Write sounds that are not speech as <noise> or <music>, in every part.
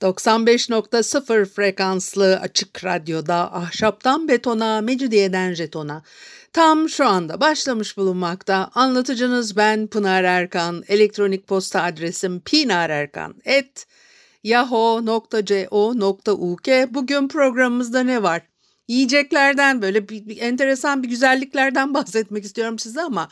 95.0 frekanslı açık radyoda ahşaptan betona, mecidiyeden jetona. Tam şu anda başlamış bulunmakta. Anlatıcınız ben Pınar Erkan. Elektronik posta adresim pinarerkan.yahoo.co.uk Bugün programımızda ne var? Yiyeceklerden böyle bir, bir enteresan bir güzelliklerden <laughs> bahsetmek istiyorum size ama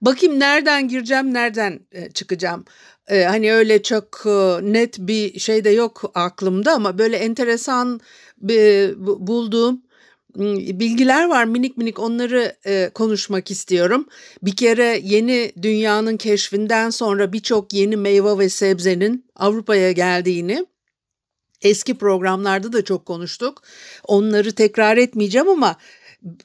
bakayım nereden gireceğim, nereden e, çıkacağım. Ee, hani öyle çok e, net bir şey de yok aklımda ama böyle enteresan bir, bulduğum bilgiler var minik minik onları e, konuşmak istiyorum. Bir kere yeni dünyanın keşfinden sonra birçok yeni meyve ve sebzenin Avrupa'ya geldiğini eski programlarda da çok konuştuk. Onları tekrar etmeyeceğim ama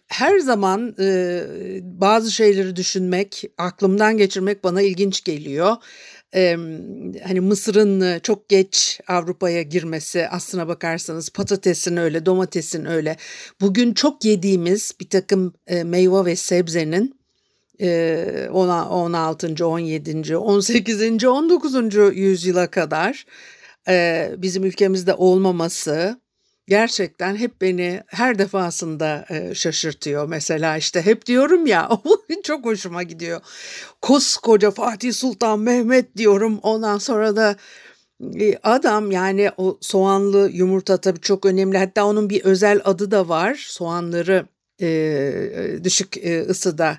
her zaman e, bazı şeyleri düşünmek, aklımdan geçirmek bana ilginç geliyor e, hani Mısır'ın çok geç Avrupa'ya girmesi aslına bakarsanız patatesin öyle domatesin öyle bugün çok yediğimiz bir takım e, meyve ve sebzenin 16. 17. 18. 19. yüzyıla kadar bizim ülkemizde olmaması gerçekten hep beni her defasında e, şaşırtıyor. Mesela işte hep diyorum ya <laughs> çok hoşuma gidiyor. Koskoca Fatih Sultan Mehmet diyorum ondan sonra da e, adam yani o soğanlı yumurta tabii çok önemli. Hatta onun bir özel adı da var. Soğanları e, düşük ısıda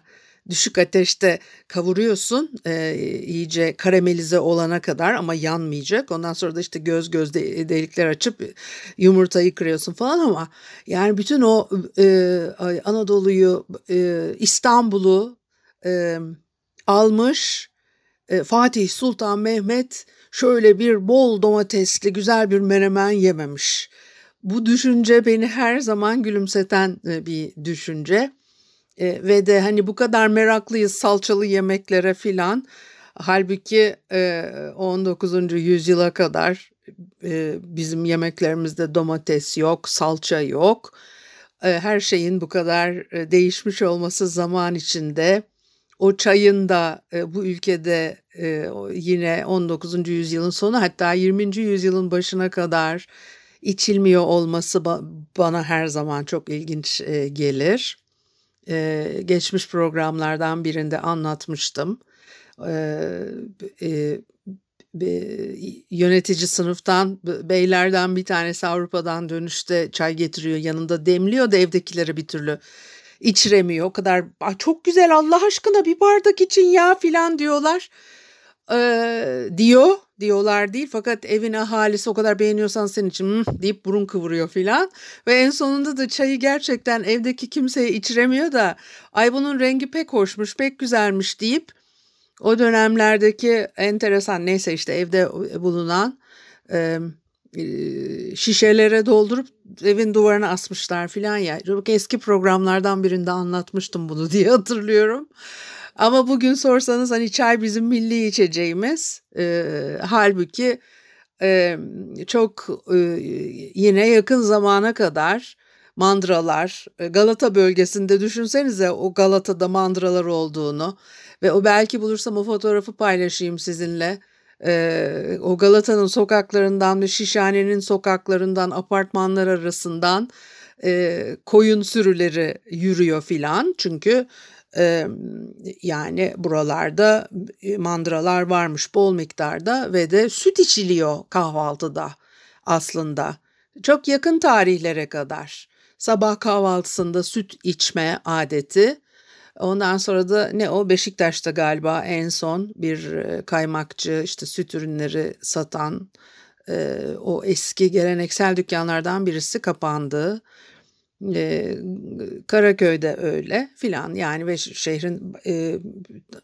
düşük ateşte kavuruyorsun e, iyice karamelize olana kadar ama yanmayacak. Ondan sonra da işte göz göz delikler açıp yumurtayı kırıyorsun falan ama yani bütün o e, Anadolu'yu e, İstanbul'u e, almış e, Fatih Sultan Mehmet şöyle bir bol domatesli güzel bir menemen yememiş. Bu düşünce beni her zaman gülümseten e, bir düşünce. E, ve de hani bu kadar meraklıyız salçalı yemeklere filan. Halbuki e, 19. yüzyıla kadar e, bizim yemeklerimizde domates yok, salça yok. E, her şeyin bu kadar e, değişmiş olması zaman içinde o çayın da e, bu ülkede e, yine 19. yüzyılın sonu hatta 20. yüzyılın başına kadar içilmiyor olması ba- bana her zaman çok ilginç e, gelir e, geçmiş programlardan birinde anlatmıştım. E, e, yönetici sınıftan beylerden bir tanesi Avrupa'dan dönüşte çay getiriyor yanında demliyor da evdekileri bir türlü içiremiyor. O kadar çok güzel Allah aşkına bir bardak için ya filan diyorlar. Ee, diyor diyorlar değil fakat evin ahalisi o kadar beğeniyorsan senin için hmm, deyip burun kıvırıyor filan ve en sonunda da çayı gerçekten evdeki kimseye içiremiyor da ay bunun rengi pek hoşmuş pek güzelmiş deyip o dönemlerdeki enteresan neyse işte evde bulunan e, şişelere doldurup evin duvarına asmışlar filan ya. Eski programlardan birinde anlatmıştım bunu <laughs> diye hatırlıyorum. Ama bugün sorsanız hani çay bizim milli içeceğimiz. E, halbuki e, çok e, yine yakın zamana kadar mandralar Galata bölgesinde düşünsenize o Galata'da mandralar olduğunu ve o belki bulursam o fotoğrafı paylaşayım sizinle. Ee, o Galata'nın sokaklarından ve Şişhane'nin sokaklarından apartmanlar arasından e, koyun sürüleri yürüyor filan çünkü yani buralarda mandıralar varmış bol miktarda ve de süt içiliyor kahvaltıda aslında. Çok yakın tarihlere kadar sabah kahvaltısında süt içme adeti. Ondan sonra da ne o Beşiktaş'ta galiba en son bir kaymakçı işte süt ürünleri satan o eski geleneksel dükkanlardan birisi kapandı. E, Karaköy'de öyle filan yani ve şehrin e,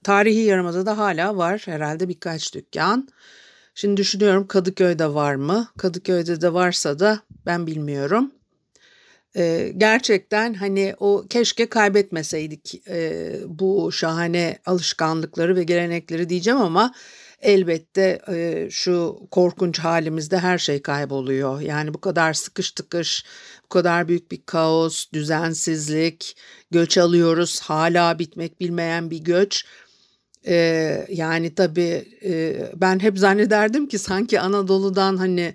tarihi yarımada da hala var herhalde birkaç dükkan. Şimdi düşünüyorum Kadıköy'de var mı? Kadıköy'de de varsa da ben bilmiyorum. Ee, gerçekten hani o keşke kaybetmeseydik e, bu şahane alışkanlıkları ve gelenekleri diyeceğim ama elbette e, şu korkunç halimizde her şey kayboluyor. Yani bu kadar sıkış tıkış, bu kadar büyük bir kaos, düzensizlik, göç alıyoruz, hala bitmek bilmeyen bir göç. Ee, yani tabii e, ben hep zannederdim ki sanki Anadolu'dan hani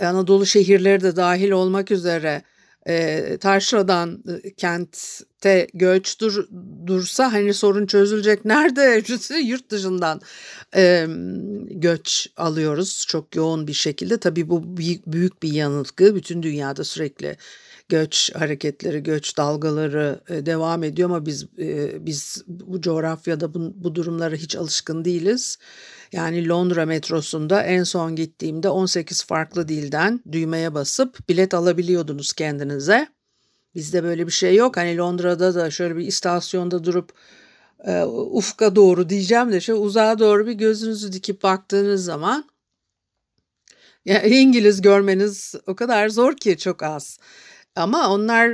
Anadolu şehirleri de dahil olmak üzere e, taşradan e, kentte göç dur, dursa hani sorun çözülecek. <laughs> Nerede? Yurt dışından e, göç alıyoruz çok yoğun bir şekilde. Tabii bu büyük bir yanılgı. Bütün dünyada sürekli göç hareketleri, göç dalgaları devam ediyor ama biz biz bu coğrafyada bu, bu durumlara hiç alışkın değiliz. Yani Londra metrosunda en son gittiğimde 18 farklı dilden düğmeye basıp bilet alabiliyordunuz kendinize. Bizde böyle bir şey yok. Hani Londra'da da şöyle bir istasyonda durup e, ufka doğru diyeceğim de şöyle uzağa doğru bir gözünüzü dikip baktığınız zaman ya İngiliz görmeniz o kadar zor ki çok az. Ama onlar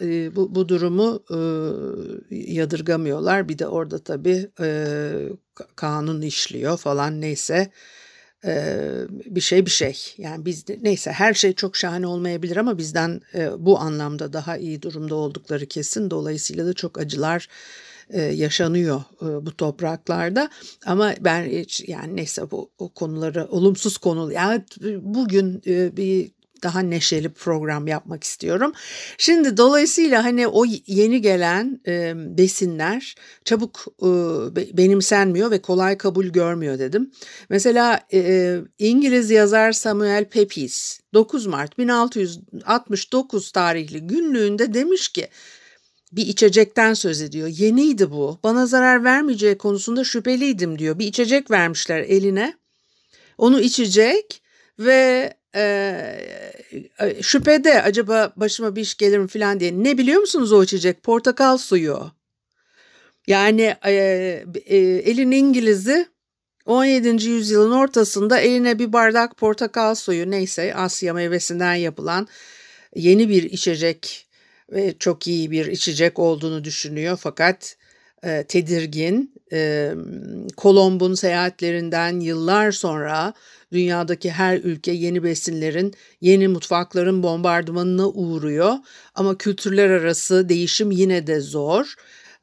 e, bu, bu durumu e, yadırgamıyorlar. Bir de orada tabii e, kanun işliyor falan neyse e, bir şey bir şey. Yani biz neyse her şey çok şahane olmayabilir ama bizden e, bu anlamda daha iyi durumda oldukları kesin. Dolayısıyla da çok acılar e, yaşanıyor e, bu topraklarda ama ben hiç yani neyse bu o konuları olumsuz konu yani bugün e, bir daha neşeli program yapmak istiyorum. Şimdi dolayısıyla hani o yeni gelen e, besinler çabuk e, benimsenmiyor ve kolay kabul görmüyor dedim. Mesela e, İngiliz yazar Samuel Pepys 9 Mart 1669 tarihli günlüğünde demiş ki bir içecekten söz ediyor. Yeniydi bu. Bana zarar vermeyeceği konusunda şüpheliydim diyor. Bir içecek vermişler eline. Onu içecek ve e, şüphede acaba başıma bir iş gelir mi falan diye. Ne biliyor musunuz o içecek? Portakal suyu. Yani e, e, elin İngiliz'i 17. yüzyılın ortasında eline bir bardak portakal suyu neyse Asya meyvesinden yapılan yeni bir içecek ve çok iyi bir içecek olduğunu düşünüyor fakat e, tedirgin. E, Kolomb'un seyahatlerinden yıllar sonra dünyadaki her ülke yeni besinlerin, yeni mutfakların bombardımanına uğruyor. Ama kültürler arası değişim yine de zor.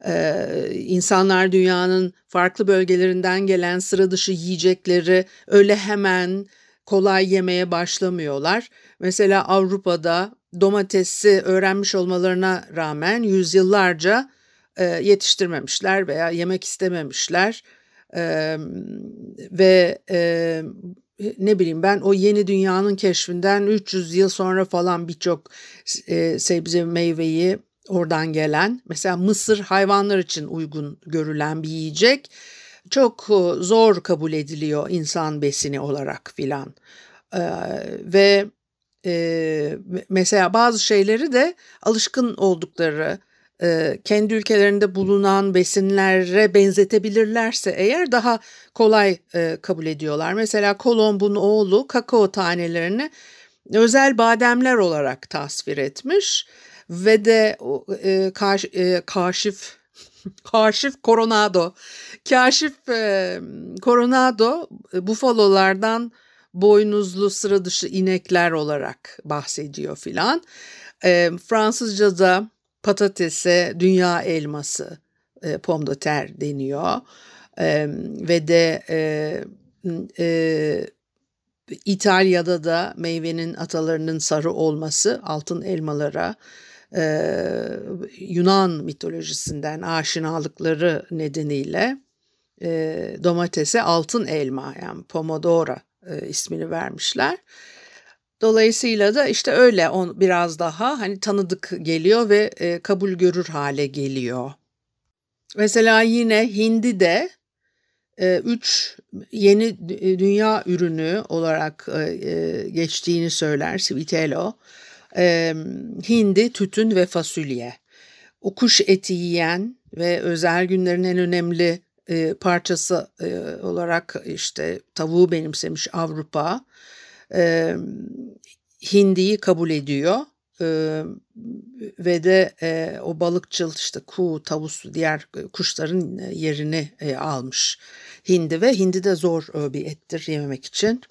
Ee, insanlar dünyanın farklı bölgelerinden gelen sıra dışı yiyecekleri öyle hemen kolay yemeye başlamıyorlar. Mesela Avrupa'da domatesi öğrenmiş olmalarına rağmen yüzyıllarca e, yetiştirmemişler veya yemek istememişler. E, ve e, ne bileyim ben o yeni dünyanın keşfinden 300 yıl sonra falan birçok e, sebze meyveyi oradan gelen mesela mısır hayvanlar için uygun görülen bir yiyecek. Çok zor kabul ediliyor insan besini olarak filan. E, ve e, mesela bazı şeyleri de alışkın oldukları kendi ülkelerinde bulunan besinlere benzetebilirlerse eğer daha kolay kabul ediyorlar. Mesela Kolomb'un oğlu kakao tanelerini özel bademler olarak tasvir etmiş ve de e, kaş, e, kaşif <laughs> kaşif Coronado kaşif e, Coronado e, bufalolardan boynuzlu sıra dışı inekler olarak bahsediyor filan. E, Fransızca'da patatese dünya elması e, terre deniyor e, ve de e, e, İtalya'da da meyvenin atalarının sarı olması altın elmalara e, Yunan mitolojisinden aşinalıkları nedeniyle e, domatese altın elma yani pomodora e, ismini vermişler. Dolayısıyla da işte öyle on biraz daha hani tanıdık geliyor ve e, kabul görür hale geliyor. Mesela yine hindi de e, üç yeni e, dünya ürünü olarak e, e, geçtiğini söyler Svitello. E, hindi, tütün ve fasulye. O kuş eti yiyen ve özel günlerin en önemli e, parçası e, olarak işte tavuğu benimsemiş Avrupa. E, hindiyi kabul ediyor. E, ve de e, o balıkçıl işte kuğu, tavus, diğer kuşların yerini e, almış hindi ve hindi de zor e, bir ettir yememek için.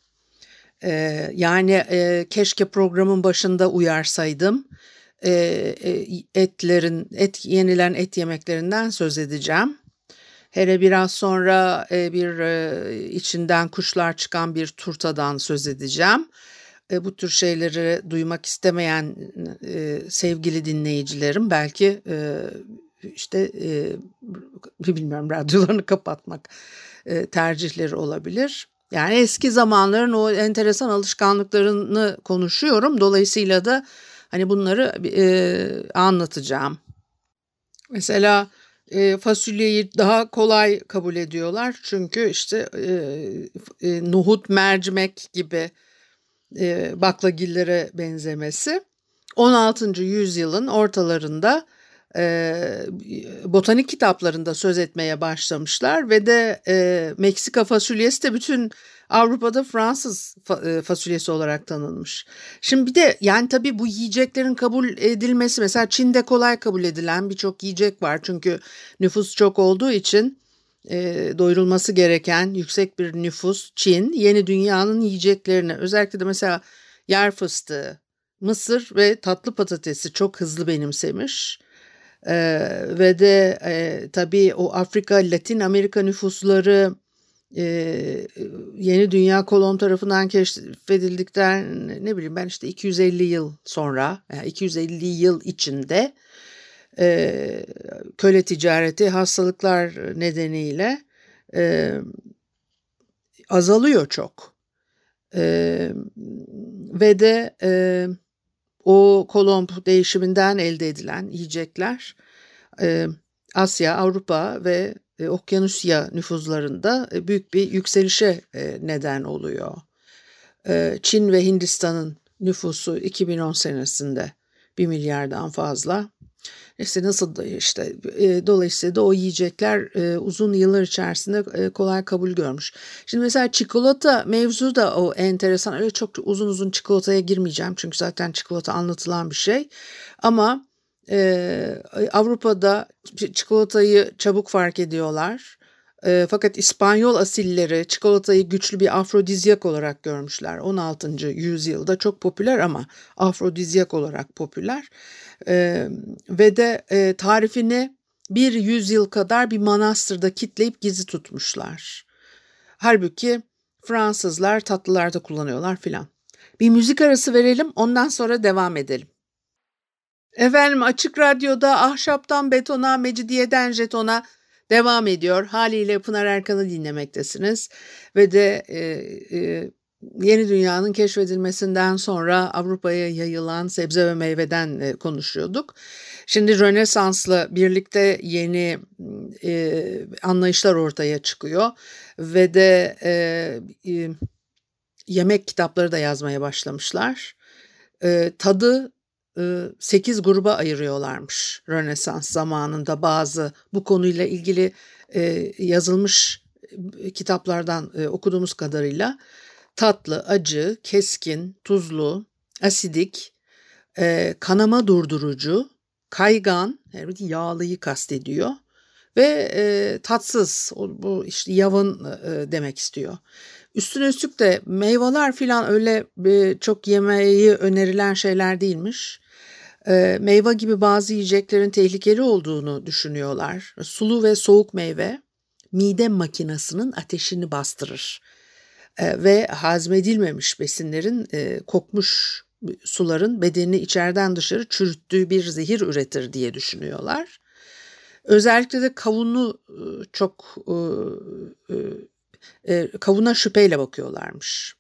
E, yani e, keşke programın başında uyarsaydım e, etlerin, et yenilen et yemeklerinden söz edeceğim. Hele biraz sonra e, bir e, içinden kuşlar çıkan bir turtadan söz edeceğim. E, bu tür şeyleri duymak istemeyen e, sevgili dinleyicilerim belki e, işte e, bilmiyorum radyolarını kapatmak e, tercihleri olabilir. Yani eski zamanların o enteresan alışkanlıklarını konuşuyorum. Dolayısıyla da hani bunları e, anlatacağım. Mesela e, fasulyeyi daha kolay kabul ediyorlar. Çünkü işte e, e, nohut, mercimek gibi e, baklagillere benzemesi 16. yüzyılın ortalarında e, botanik kitaplarında söz etmeye başlamışlar ve de e, Meksika fasulyesi de bütün Avrupa'da Fransız fasulyesi olarak tanınmış. Şimdi bir de yani tabii bu yiyeceklerin kabul edilmesi mesela Çin'de kolay kabul edilen birçok yiyecek var. Çünkü nüfus çok olduğu için e, doyurulması gereken yüksek bir nüfus Çin yeni dünyanın yiyeceklerini özellikle de mesela yer fıstığı, mısır ve tatlı patatesi çok hızlı benimsemiş. Ee, ve de e, tabii o Afrika, Latin Amerika nüfusları e, yeni dünya kolon tarafından keşfedildikten ne bileyim ben işte 250 yıl sonra yani 250 yıl içinde e, köle ticareti hastalıklar nedeniyle e, azalıyor çok. E, ve de e, o kolomb değişiminden elde edilen yiyecekler e, Asya, Avrupa ve e, Okyanusya nüfuzlarında e, büyük bir yükselişe e, neden oluyor. E, Çin ve Hindistan'ın nüfusu 2010 senesinde 1 milyardan fazla. İşte nasıl işte e, dolayısıyla da o yiyecekler e, uzun yıllar içerisinde e, kolay kabul görmüş. Şimdi mesela çikolata mevzu da o enteresan. Öyle çok uzun uzun çikolataya girmeyeceğim çünkü zaten çikolata anlatılan bir şey. Ama e, Avrupa'da çikolatayı çabuk fark ediyorlar. E, fakat İspanyol asilleri çikolatayı güçlü bir afrodizyak olarak görmüşler. 16. yüzyılda çok popüler ama afrodizyak olarak popüler. E, ve de e, tarifini bir yüzyıl kadar bir manastırda kitleyip gizli tutmuşlar. Halbuki Fransızlar tatlılarda kullanıyorlar filan. Bir müzik arası verelim ondan sonra devam edelim. Efendim Açık Radyo'da Ahşaptan Betona, Mecidiyeden Jeton'a devam ediyor. Haliyle Pınar Erkan'ı dinlemektesiniz. Ve de e, e, yeni dünyanın keşfedilmesinden sonra Avrupa'ya yayılan sebze ve meyveden e, konuşuyorduk. Şimdi Rönesans'la birlikte yeni e, anlayışlar ortaya çıkıyor ve de e, e, yemek kitapları da yazmaya başlamışlar. E, tadı 8 gruba ayırıyorlarmış Rönesans zamanında bazı bu konuyla ilgili yazılmış kitaplardan okuduğumuz kadarıyla tatlı, acı, keskin, tuzlu, asidik, kanama durdurucu, kaygan, yağlıyı kastediyor ve tatsız, bu işte yavın demek istiyor. Üstüne üstlük de meyveler filan öyle çok yemeği önerilen şeyler değilmiş e, meyve gibi bazı yiyeceklerin tehlikeli olduğunu düşünüyorlar. Sulu ve soğuk meyve mide makinasının ateşini bastırır e, ve hazmedilmemiş besinlerin e, kokmuş suların bedenini içeriden dışarı çürüttüğü bir zehir üretir diye düşünüyorlar. Özellikle de kavunu e, çok e, e, kavuna şüpheyle bakıyorlarmış.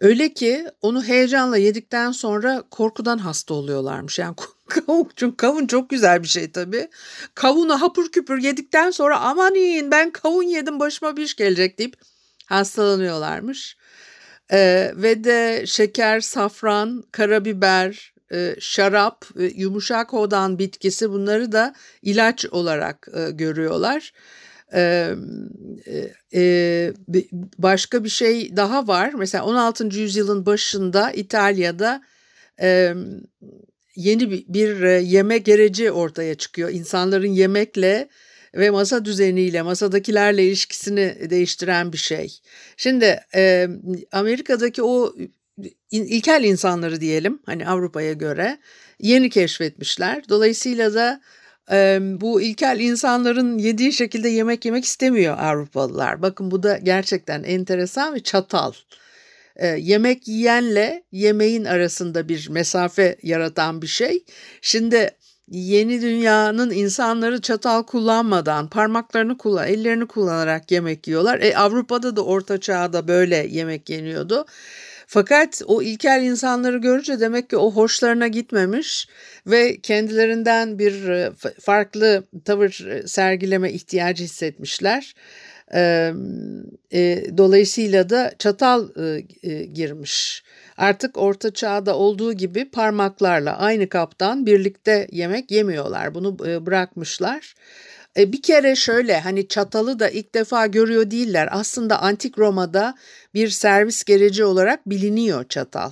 Öyle ki onu heyecanla yedikten sonra korkudan hasta oluyorlarmış. Yani <laughs> kavun, çünkü kavun çok güzel bir şey tabii. Kavunu hapur küpür yedikten sonra aman yiyin ben kavun yedim başıma bir iş gelecek deyip hastalanıyorlarmış. Ee, ve de şeker, safran, karabiber, e, şarap, e, yumuşak odan bitkisi bunları da ilaç olarak e, görüyorlar. E, e, başka bir şey daha var. Mesela 16. yüzyılın başında İtalya'da e, yeni bir, bir yemek gereci ortaya çıkıyor. İnsanların yemekle ve masa düzeniyle, masadakilerle ilişkisini değiştiren bir şey. Şimdi e, Amerika'daki o ilkel insanları diyelim hani Avrupa'ya göre yeni keşfetmişler. Dolayısıyla da bu ilkel insanların yediği şekilde yemek yemek istemiyor Avrupalılar. Bakın bu da gerçekten enteresan ve çatal. Yemek yiyenle yemeğin arasında bir mesafe yaratan bir şey. Şimdi yeni dünyanın insanları çatal kullanmadan parmaklarını kullan, ellerini kullanarak yemek yiyorlar. E, Avrupa'da da orta çağda böyle yemek yeniyordu. Fakat o ilkel insanları görünce demek ki o hoşlarına gitmemiş ve kendilerinden bir e, farklı tavır e, sergileme ihtiyacı hissetmişler. E, dolayısıyla da çatal girmiş. Artık orta çağda olduğu gibi parmaklarla aynı kaptan birlikte yemek yemiyorlar. Bunu bırakmışlar. E, bir kere şöyle hani çatalı da ilk defa görüyor değiller. Aslında antik Roma'da bir servis gereci olarak biliniyor çatal.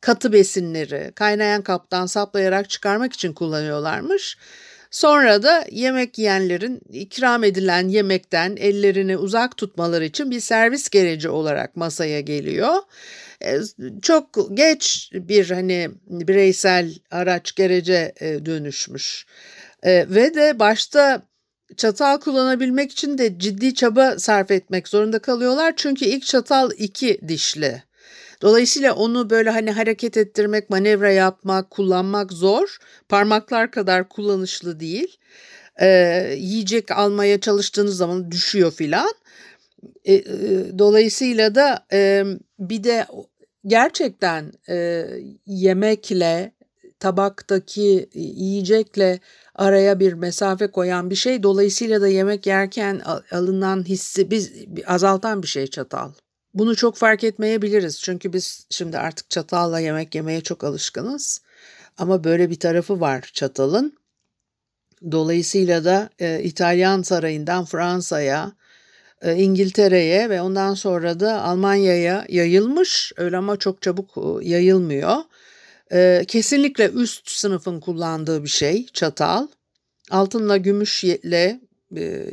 Katı besinleri kaynayan kaptan saplayarak çıkarmak için kullanıyorlarmış. Sonra da yemek yiyenlerin ikram edilen yemekten ellerini uzak tutmaları için bir servis gereci olarak masaya geliyor. E, çok geç bir hani bireysel araç gerece e, dönüşmüş. Ve de başta çatal kullanabilmek için de ciddi çaba sarf etmek zorunda kalıyorlar. Çünkü ilk çatal iki dişli. Dolayısıyla onu böyle hani hareket ettirmek, manevra yapmak, kullanmak zor. Parmaklar kadar kullanışlı değil. Ee, yiyecek almaya çalıştığınız zaman düşüyor filan. E, e, dolayısıyla da e, bir de gerçekten e, yemekle tabaktaki yiyecekle araya bir mesafe koyan bir şey. Dolayısıyla da yemek yerken alınan hissi biz azaltan bir şey çatal. Bunu çok fark etmeyebiliriz. Çünkü biz şimdi artık çatalla yemek yemeye çok alışkınız. Ama böyle bir tarafı var çatalın. Dolayısıyla da e, İtalyan sarayından Fransa'ya, e, İngiltere'ye ve ondan sonra da Almanya'ya yayılmış. Öyle ama çok çabuk e, yayılmıyor. E, kesinlikle üst sınıfın kullandığı bir şey çatal. Altınla, gümüşle, e,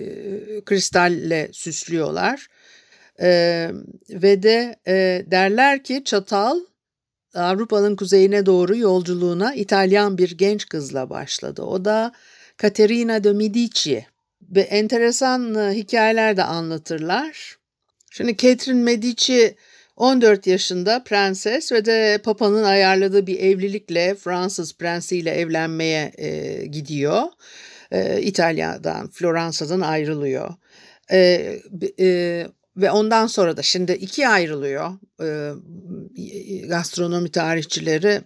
kristalle süslüyorlar. E, ve de e, derler ki çatal Avrupa'nın kuzeyine doğru yolculuğuna İtalyan bir genç kızla başladı. O da Caterina de Medici. Ve enteresan e, hikayeler de anlatırlar. Şimdi Catherine Medici 14 yaşında prenses ve de papanın ayarladığı bir evlilikle Fransız prensiyle evlenmeye e, gidiyor. E, İtalya'dan, Floransa'dan ayrılıyor. E, e, ve ondan sonra da şimdi ikiye ayrılıyor. E, gastronomi tarihçileri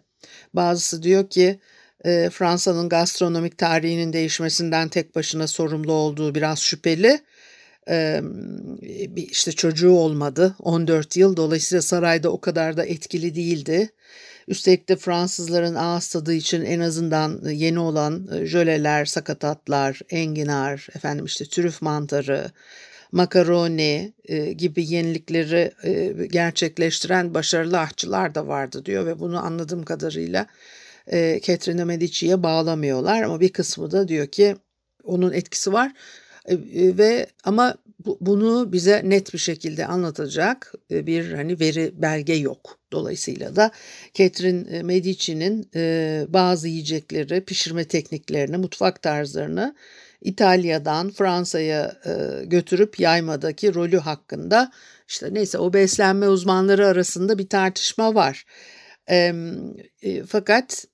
bazısı diyor ki e, Fransa'nın gastronomik tarihinin değişmesinden tek başına sorumlu olduğu biraz şüpheli işte çocuğu olmadı 14 yıl dolayısıyla sarayda o kadar da etkili değildi. Üstelik de Fransızların ağız tadı için en azından yeni olan jöleler, sakatatlar, enginar, efendim işte trüf mantarı, makaroni e, gibi yenilikleri e, gerçekleştiren başarılı aşçılar da vardı diyor ve bunu anladığım kadarıyla e, Catherine Medici'ye bağlamıyorlar ama bir kısmı da diyor ki onun etkisi var. E, e, ve ama bunu bize net bir şekilde anlatacak e, bir hani veri belge yok. Dolayısıyla da Catherine Medici'nin bazı yiyecekleri, pişirme tekniklerini, mutfak tarzlarını İtalya'dan Fransa'ya götürüp yaymadaki rolü hakkında işte neyse o beslenme uzmanları arasında bir tartışma var. Fakat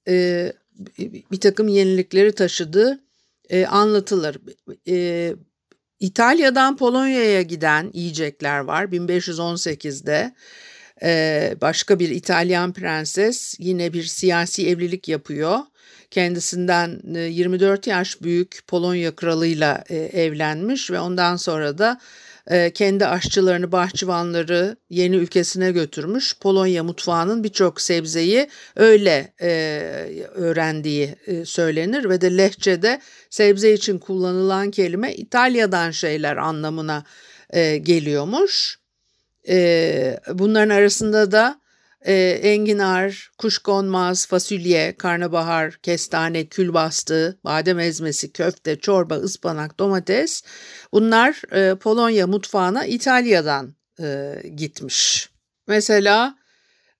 bir takım yenilikleri taşıdığı e, anlatılır. E, İtalya'dan Polonya'ya giden yiyecekler var 1518'de. E, başka bir İtalyan prenses yine bir siyasi evlilik yapıyor. Kendisinden 24 e, yaş büyük Polonya kralıyla e, evlenmiş ve ondan sonra da kendi aşçılarını, bahçıvanları yeni ülkesine götürmüş. Polonya mutfağının birçok sebzeyi öyle e, öğrendiği e, söylenir ve de lehçede sebze için kullanılan kelime İtalya'dan şeyler anlamına e, geliyormuş. E, bunların arasında da e, enginar, kuşkonmaz, fasulye, karnabahar, kestane, külbastı, badem ezmesi, köfte, çorba, ıspanak, domates bunlar e, Polonya mutfağına İtalya'dan e, gitmiş. Mesela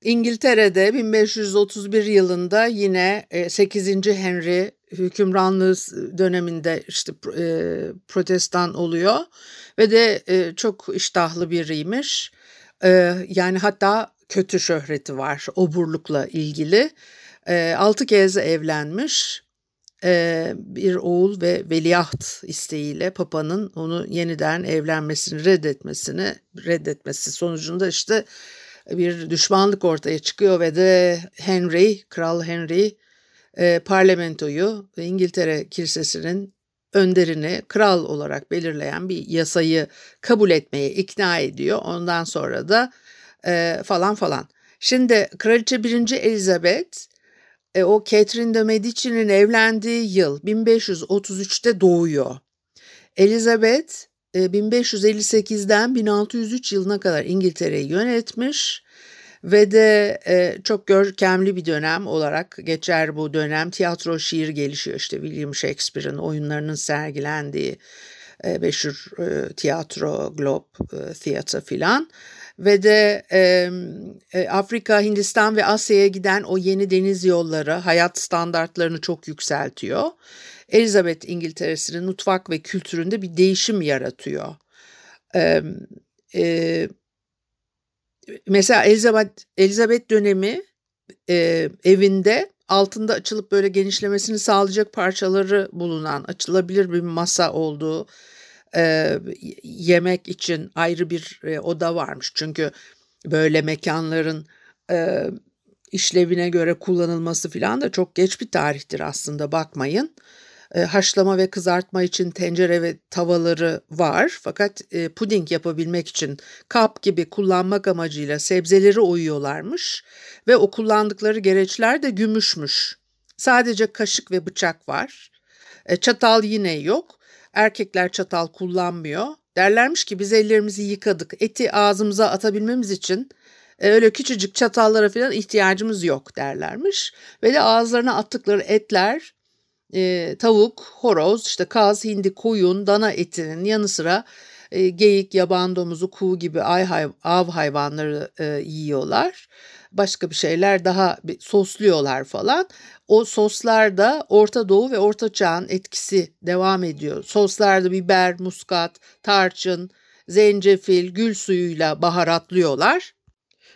İngiltere'de 1531 yılında yine 8. Henry hükümranlığı döneminde işte e, protestan oluyor ve de e, çok iştahlı biriymiş. E, yani hatta kötü şöhreti var oburlukla ilgili. E, altı kez evlenmiş. E, bir oğul ve veliaht isteğiyle Papa'nın onu yeniden evlenmesini reddetmesini reddetmesi sonucunda işte bir düşmanlık ortaya çıkıyor ve de Henry, Kral Henry e, parlamentoyu İngiltere Kilisesi'nin önderini kral olarak belirleyen bir yasayı kabul etmeye ikna ediyor. Ondan sonra da e, falan falan. Şimdi Kraliçe 1. Elizabeth e, o Catherine de Medici'nin evlendiği yıl 1533'te doğuyor. Elizabeth e, 1558'den 1603 yılına kadar İngiltere'yi yönetmiş ve de e, çok görkemli bir dönem olarak geçer bu dönem. Tiyatro şiir gelişiyor işte William Shakespeare'in oyunlarının sergilendiği e, meşhur e, tiyatro, Globe e, filan ve de e, Afrika, Hindistan ve Asya'ya giden o yeni deniz yolları hayat standartlarını çok yükseltiyor. Elizabeth İngiltere'sinin mutfak ve kültüründe bir değişim yaratıyor. E, e, mesela Elizabeth, Elizabeth dönemi e, evinde altında açılıp böyle genişlemesini sağlayacak parçaları bulunan açılabilir bir masa olduğu e, yemek için ayrı bir e, oda varmış. Çünkü böyle mekanların e, işlevine göre kullanılması falan da çok geç bir tarihtir aslında bakmayın. E, haşlama ve kızartma için tencere ve tavaları var fakat e, puding yapabilmek için kap gibi kullanmak amacıyla sebzeleri oyuyorlarmış ve o kullandıkları gereçler de gümüşmüş. Sadece kaşık ve bıçak var. E, çatal yine yok. Erkekler çatal kullanmıyor. Derlermiş ki biz ellerimizi yıkadık. Eti ağzımıza atabilmemiz için e, öyle küçücük çatallara falan ihtiyacımız yok derlermiş. Ve de ağızlarına attıkları etler e, tavuk, horoz, işte kaz, hindi, koyun, dana etinin yanı sıra e, geyik, yaban domuzu, kuğu gibi ay hay, av hayvanları e, yiyorlar. Başka bir şeyler daha sosluyorlar falan. O soslarda Orta Doğu ve Orta Çağ'ın etkisi devam ediyor. Soslarda biber, muskat, tarçın, zencefil, gül suyuyla baharatlıyorlar.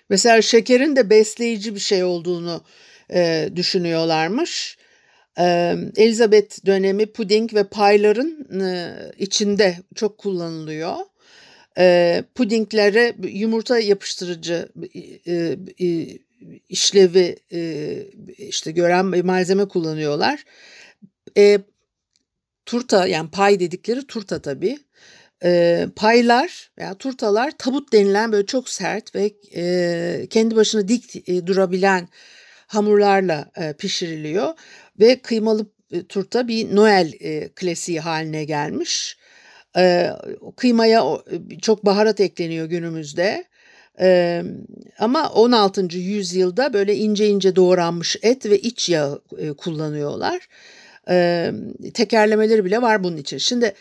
Mesela şekerin de besleyici bir şey olduğunu e, düşünüyorlarmış. E, Elizabeth dönemi puding ve payların e, içinde çok kullanılıyor. E, pudinglere yumurta yapıştırıcı e, e, işlevi e, işte gören malzeme kullanıyorlar. E, turta yani pay dedikleri turta tabii. E, paylar veya turtalar tabut denilen böyle çok sert ve e, kendi başına dik e, durabilen hamurlarla e, pişiriliyor ve kıymalı e, turta bir Noel e, klasiği haline gelmiş. E, kıymaya çok baharat ekleniyor günümüzde. Ama 16. yüzyılda böyle ince ince doğranmış et ve iç yağı e, kullanıyorlar. Tekerlemeleri bile var bunun için. Şimdi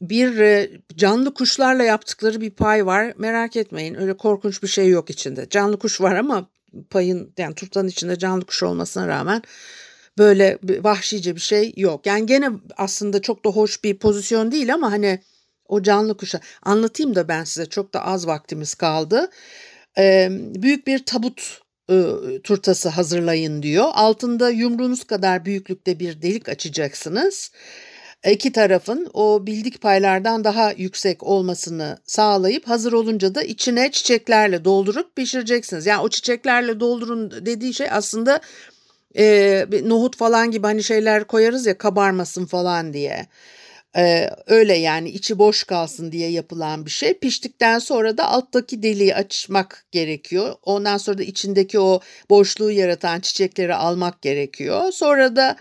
bir e, canlı kuşlarla yaptıkları bir pay var. Merak etmeyin öyle korkunç bir şey yok içinde. Canlı kuş var ama payın yani turtanın içinde canlı kuş olmasına rağmen böyle vahşice bir şey yok. Yani gene aslında çok da hoş bir pozisyon değil ama hani o canlı kuşa. Anlatayım da ben size çok da az vaktimiz kaldı. Ee, büyük bir tabut e, turtası hazırlayın diyor. Altında yumruğunuz kadar büyüklükte bir delik açacaksınız. İki tarafın o bildik paylardan daha yüksek olmasını sağlayıp hazır olunca da içine çiçeklerle doldurup pişireceksiniz. Yani o çiçeklerle doldurun dediği şey aslında e, nohut falan gibi hani şeyler koyarız ya kabarmasın falan diye. Ee, öyle yani içi boş kalsın diye yapılan bir şey. Piştikten sonra da alttaki deliği açmak gerekiyor. Ondan sonra da içindeki o boşluğu yaratan çiçekleri almak gerekiyor. Sonra da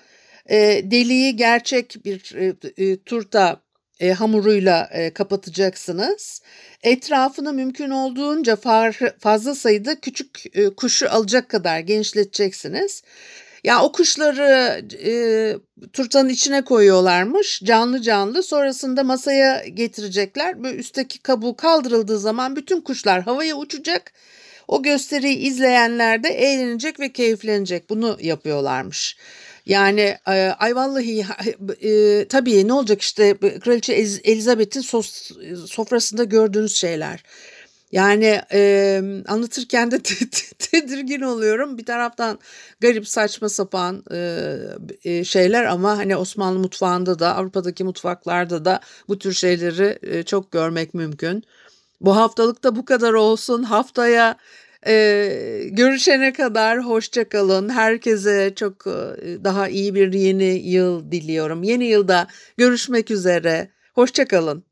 e, deliği gerçek bir e, e, turta e, hamuruyla e, kapatacaksınız. Etrafını mümkün olduğunca far, fazla sayıda küçük e, kuşu alacak kadar genişleteceksiniz. Ya o kuşları e, turtanın içine koyuyorlarmış canlı canlı. Sonrasında masaya getirecekler. Böyle üstteki kabuğu kaldırıldığı zaman bütün kuşlar havaya uçacak. O gösteriyi izleyenler de eğlenecek ve keyiflenecek. Bunu yapıyorlarmış. Yani e, ay vallahi e, tabii ne olacak işte Kraliçe Elizabeth'in sofrasında gördüğünüz şeyler. Yani e, anlatırken de <laughs> tedirgin oluyorum. Bir taraftan garip saçma sapan e, şeyler ama hani Osmanlı mutfağında da Avrupa'daki mutfaklarda da bu tür şeyleri e, çok görmek mümkün. Bu haftalık da bu kadar olsun. Haftaya ee, görüşene kadar hoşça kalın. Herkese çok daha iyi bir yeni yıl diliyorum. Yeni yılda görüşmek üzere. Hoşça kalın.